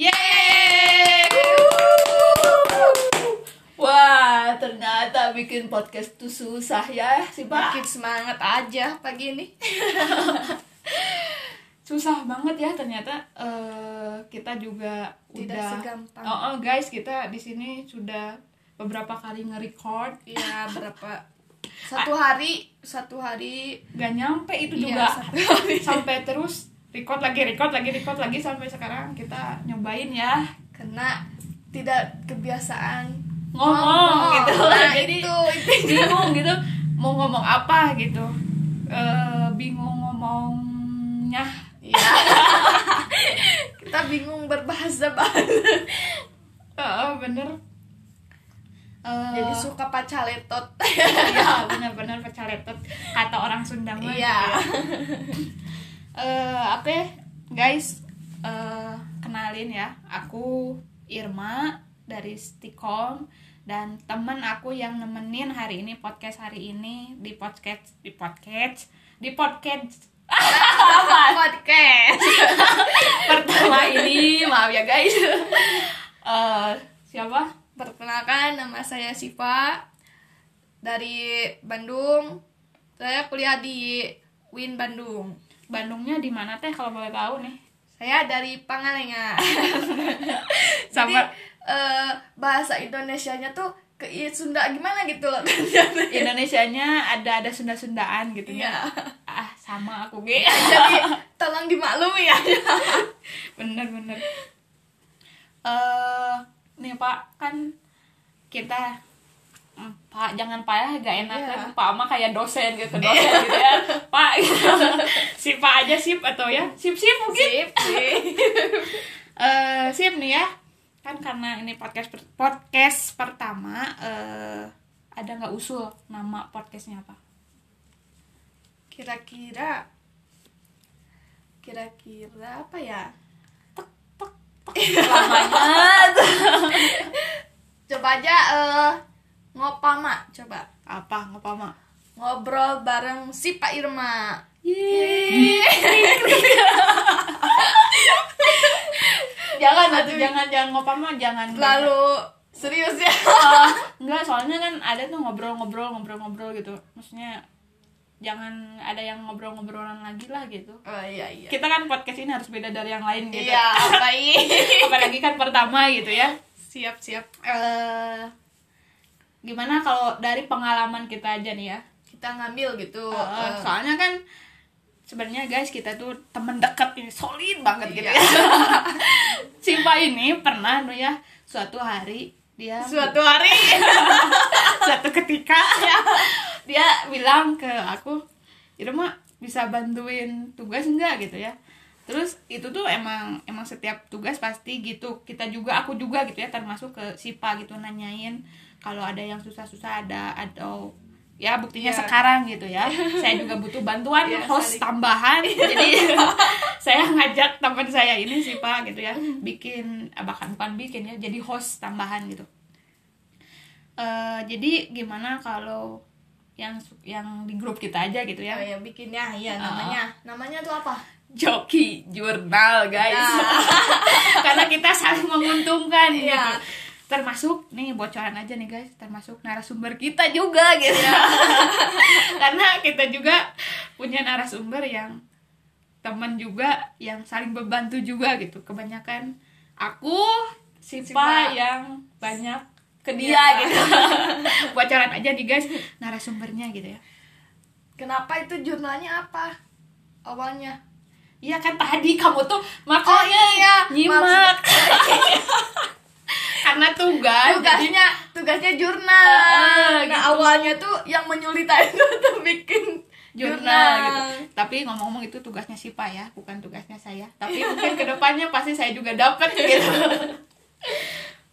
Yeay! Wah, ternyata bikin podcast tuh susah ya si Pak. Makin semangat aja pagi ini. Susah banget ya ternyata eh, kita juga Tidak udah segampang. Oh, oh, guys, kita di sini sudah beberapa kali nge-record Iya, berapa satu hari satu hari gak nyampe itu Iya, juga sampai terus record lagi record lagi record lagi sampai sekarang kita nyobain ya kena tidak kebiasaan ngomong gitu Nah, jadi itu intinya. bingung gitu mau ngomong apa gitu Eh, bingung ngomongnya Iya. Kita bingung berbahasa bahasa. Heeh, bener Eh, Jadi suka pacaletot. iya bener-bener pecaletot kata orang Sunda mah gitu Iya. ya. Eh, oke guys eh, kenalin ya aku Irma dari Stikom dan temen aku yang nemenin hari ini podcast hari ini di podcast di podcast di podcast Podcast. pertama ini maaf ya guys Eh, siapa Perkenalkan nama saya Siva dari Bandung. Saya kuliah di Win Bandung. Bandungnya di mana teh kalau boleh tahu nih Saya dari Pangalengan. sama Jadi eh, bahasa Indonesianya tuh ke Sunda gimana gitu loh. Indonesianya ada ada Sunda-Sundaan gitu ya. Iya. Ah, sama aku ge. Jadi tolong dimaklumi ya. bener bener. Eh, nih Pak, kan kita Pak jangan Pak ya gak enak Iya. kan Pak mah kayak dosen gitu dosen gitu ya Pak gitu. si Pak aja sip atau ya sip sip mungkin Sip, sip. eh sip nih ya kan karena ini podcast per- podcast pertama eh ada nggak usul nama podcastnya apa Kira-kira kira-kira apa ya? lamanya Coba aja eh ngopama coba. apa mak Ngobrol bareng si Pak Irma. jangan aduh jangan jangan ngapa mah jangan Lalu serius ya. Ah, enggak soalnya kan ada tuh ngobrol-ngobrol ngobrol-ngobrol gitu maksudnya jangan ada yang ngobrol-ngobrolan lagi lah gitu Oh iya iya. kita kan podcast ini harus beda dari yang lain gitu Iya, baik. apalagi kan pertama gitu ya siap siap. eh gimana kalau dari pengalaman kita aja nih ya? Kita ngambil gitu. Eh, eh, soalnya kan sebenarnya guys kita tuh temen dekat ini solid banget gitu Iya. ya Simpa ini pernah tuh ya suatu hari dia suatu hari. Suatu ketika dia bilang ke aku Irma bisa bantuin tugas enggak gitu ya terus itu tuh emang emang setiap tugas pasti gitu kita juga aku juga gitu ya termasuk ke Sipa gitu nanyain kalau ada yang susah-susah ada atau ya buktinya Iya. sekarang gitu ya saya juga butuh bantuan Iya, host saling. tambahan jadi saya ngajak teman saya ini Sipa gitu ya bikin bahkan bukan bikin ya jadi host tambahan gitu Eh, jadi gimana kalau yang yang di grup kita aja gitu ya Oh ya bikinnya iya namanya. Namanya tuh apa? joki jurnal guys Nah. karena kita saling menguntungkan Iya. gitu termasuk nih bocoran aja nih guys termasuk narasumber kita juga gitu Iya. karena kita juga punya narasumber yang teman juga yang saling membantu juga gitu kebanyakan aku Sipa, Sipa. yang banyak ke dia Iya. gitu bocoran aja nih guys narasumbernya gitu ya Kenapa itu jurnalnya apa? Awalnya. Iya kan tadi kamu tuh makanya iya. nyimak karena tugas jadi Tugasnya tugasnya jurnal. Heeh, nah, gitu. awalnya tuh yang menyulitkan itu tuh bikin jurnal gitu tapi ngomong-ngomong itu tugasnya Sipa ya bukan tugasnya saya tapi mungkin ke depannya pasti saya juga dapat gitu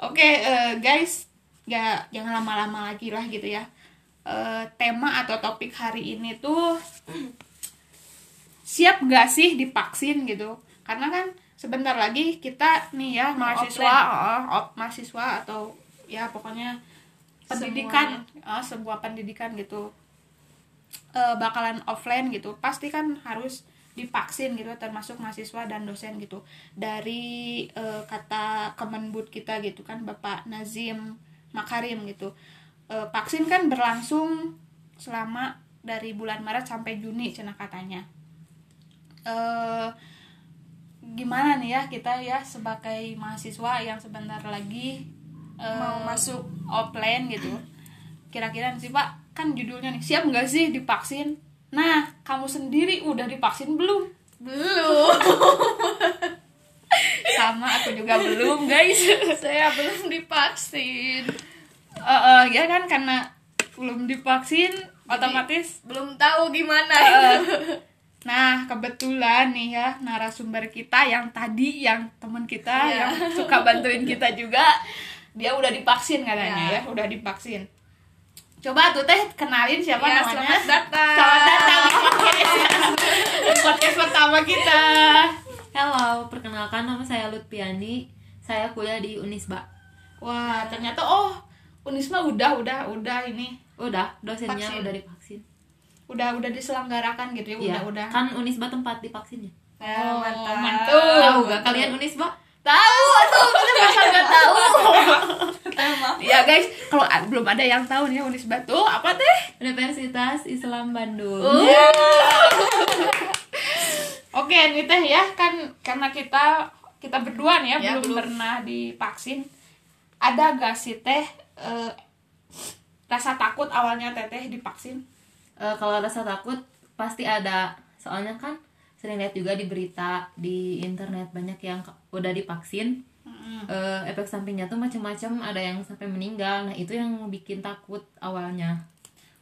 oke eh, guys ya jangan lama-lama lagi lah gitu ya. Eh, tema atau topik hari ini tuh siap gak sih divaksin gitu? Karena kan sebentar lagi kita nih ya mahasiswa oh, op- mahasiswa atau ya pokoknya pendidikan eh, sebuah pendidikan gitu. Eh, bakalan offline gitu. Pasti kan harus divaksin gitu termasuk mahasiswa dan dosen gitu. Dari eh, kata Kemendbud kita gitu kan Bapak Nazim Makarim gitu. Eh, vaksin kan berlangsung selama dari bulan Maret sampai Juni cina katanya. Eh gimana nih ya kita ya sebagai mahasiswa yang sebentar lagi eh, Mau masuk. offline gitu. Kira-kira nih sih pak kan judulnya nih siap nggak sih divaksin? Nah kamu sendiri udah divaksin belum? Belum sama aku juga belum guys saya belum divaksin Eh, eh, ya kan karena belum divaksin otomatis belum tahu gimana Eh, Nah, kebetulan nih ya narasumber kita yang tadi yang teman kita Iya. yang suka bantuin kita juga dia udah divaksin katanya Iya. ya, udah divaksin. Coba tuh teh kenalin siapa Ya, namanya? selamat datang. Selamat datang di podcast, di podcast pertama kita. Halo, perkenalkan nama saya Lutfiani. Saya kuliah di Unisba. Wah, ternyata oh Unisma udah udah udah ini Udah, dosennya Vaksin. udah divaksin. udah udah diselenggarakan gitu ya, Iya, udah udah. kan Unisba tempat divaksinnya. Oh, mantap. mantap. Tahu gak kalian Unisba? Tahu tuh, kita masa nggak tahu. Ya guys, kalau belum ada yang tahu nih Unisba tuh apa teh? Universitas Islam Bandung. Oh. Oke, nih teh ya kan karena kita kita berdua nih ya, Ya, belum, belum. pernah divaksin. Ada gak sih teh eh, rasa takut awalnya teteh divaksin? Eh, kalau rasa takut pasti ada. Soalnya kan sering lihat juga di berita di internet banyak yang udah divaksin. Eh, efek sampingnya tuh macam-macam, ada yang sampai meninggal. Nah, itu yang bikin takut awalnya.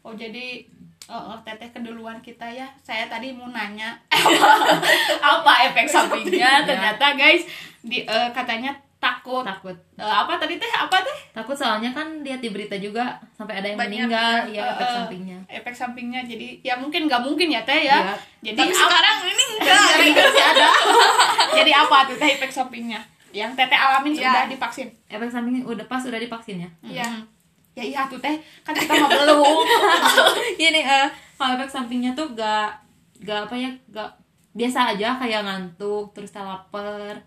Oh jadi eh, eh, teteh keduluan kita ya. Saya tadi mau nanya apa efek sampingnya. Ternyata guys di eh, katanya takut. Takut. Eh, apa tadi teh? Apa teh? Takut soalnya kan lihat di berita juga sampai ada yang Banyak, meninggal, ya. ya efek Eh, sampingnya. Efek sampingnya jadi ya mungkin nggak mungkin ya teh ya. Iya. Jadi tapi sekarang ini enggak masih ada. jadi apa tuh teh efek sampingnya? Yang teteh alamin Iya. sudah divaksin. Efek samping udah pas udah divaksin ya. Iya. Mm. Ya iya tuh teh kan kita mah belum. Ini eh. Kalau efek sampingnya tuh gak gak apa ya gak biasa aja kayak ngantuk terus lapar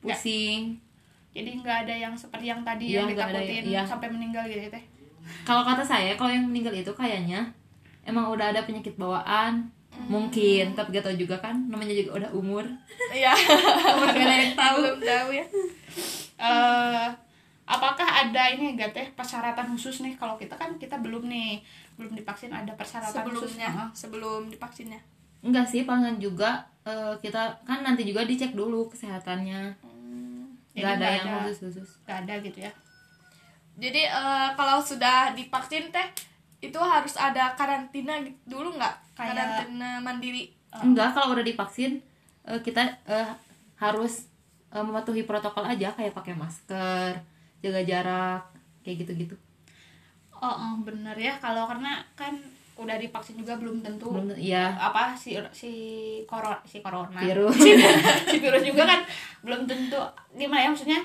pusing. Jadi nggak ada yang seperti yang tadi Iya, yang nggak ada ditakutin yang- iya. sampai meninggal gitu ya teh. kalau kata saya kalau yang meninggal itu kayaknya emang udah ada penyakit bawaan. Mungkin tapi gak tau juga kan namanya juga udah umur. Iya. Umur gak ada yang tahu. Belum tahu ya. Eh apakah ada ini enggak teh persyaratan khusus nih? Kalau kita kan kita belum nih belum divaksin ada persyaratan khusus. Sebelumnya Heeh. sebelum divaksinnya? Enggak sih palingan juga eh, kita kan nanti juga dicek dulu kesehatannya. Jadi nggak ada nggak yang ada. khusus khusus. nggak ada gitu ya? Jadi eh, kalau sudah divaksin teh itu harus ada karantina dulu nggak? Kayak- karantina mandiri? Enggak kalau udah divaksin eh, kita eh, harus mematuhi protokol aja kayak pakai masker jaga jarak kayak gitu-gitu. Oh, oh, bener ya. Kalau karena kan udah divaksin juga belum tentu belum ya apa si si corona si corona. Virus. Si virus juga kan belum tentu. Gimana ya maksudnya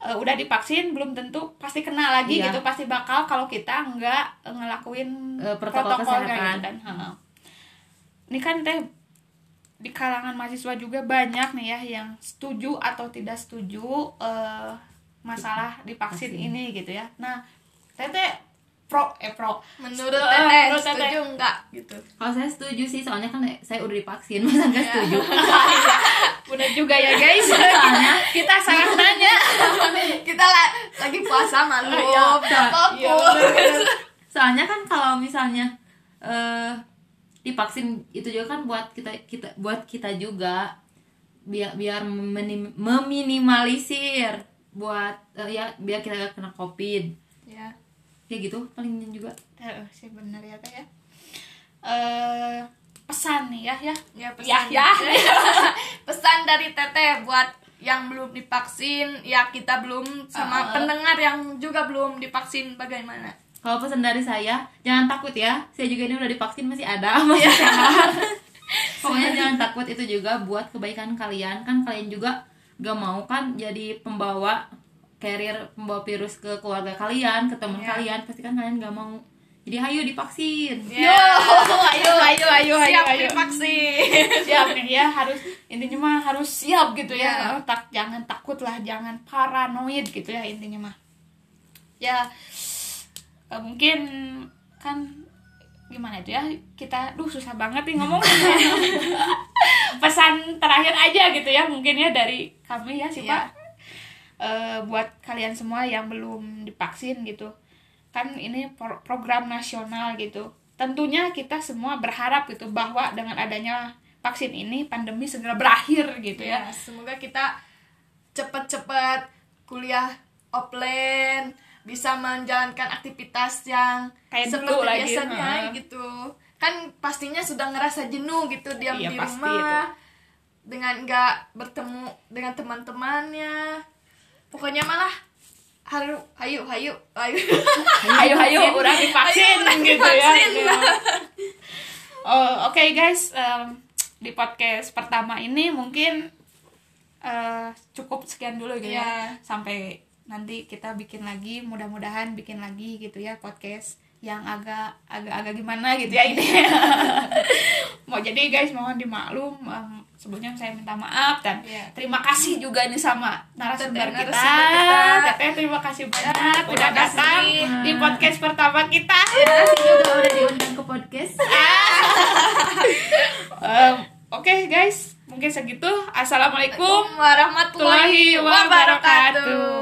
eh, udah divaksin belum tentu pasti kena lagi Iya. gitu pasti bakal kalau kita nggak ngelakuin Eh, protokol protokolnya kesehatan. gitu kan. Heeh. ini kan teh di kalangan mahasiswa juga banyak nih ya yang setuju atau tidak setuju eh, masalah divaksin Vaksin. ini gitu ya. Nah teteh pro eh pro. Menurut teteh menurut Teteh. setuju nggak? Gitu. Kalau saya setuju sih soalnya kan saya udah divaksin masa nggak Ya. setuju? Bener juga ya guys. Soalnya kita sangat nanya. Kita la- lagi puasa malu. Iya. Iya, bener-bener. soalnya kan kalau misalnya eh divaksin itu juga kan buat kita kita buat kita juga. Biar biar meminimalisir buat eh, ya biar kita gak kena covid. Ya. Kayak gitu paling juga. Eh, sih bener ya teh ya. Eh pesan nih ya ya. Ya Ya, pesan. Ya. pesan dari teteh buat yang belum divaksin ya kita belum sama Uh-uh. pendengar yang juga belum divaksin bagaimana? Kalau pesan dari saya jangan takut ya. Saya juga ini udah divaksin masih ada. Masih sehat. Pokoknya jangan takut itu juga buat kebaikan kalian. Kan kalian juga gak mau kan jadi pembawa carrier pembawa virus ke keluarga kalian ke teman Iya. kalian. Pasti kan kalian gak mau. Jadi hayu divaksin. Yo, ayo, ayo, ayo, ayo, siap ayo. divaksin. Siap ya harus intinya mah harus siap gitu ya. Ya. tak jangan takut lah jangan paranoid gitu ya intinya mah. Ya eh, mungkin kan gimana itu ya kita duh susah banget nih ngomong pesan terakhir aja gitu ya mungkin ya dari kami ya sih pak Eh, buat kalian semua yang belum divaksin gitu. Kan ini pro- program nasional gitu. Tentunya kita semua berharap gitu bahwa dengan adanya vaksin ini pandemi segera berakhir gitu ya. Ya semoga kita cepet-cepet kuliah offline bisa menjalankan aktivitas yang Kayak seperti dulu biasanya gitu kan pastinya sudah ngerasa jenuh gitu diam Iya, di pasti rumah dengan nggak bertemu dengan teman-temannya. Pokoknya malah haru hayu hayu hayu ayo ayo udah divaksin gitu ya oh, oke guys em, di podcast pertama ini mungkin eh, cukup sekian dulu gitu ya. Iya. sampai nanti kita bikin lagi mudah-mudahan bikin lagi gitu ya podcast yang agak agak agak gimana gitu ya ini. Mau jadi guys mohon dimaklum em, sebelumnya saya minta maaf dan Iya. terima kasih juga nih sama narasumber kita. kita. Teteh terima kasih banyak udah Terima datang kasih. di podcast pertama kita. Makasih juga udah diundang ke podcast. Em, oke guys mungkin segitu. Assalamualaikum warahmatullahi wabarakatuh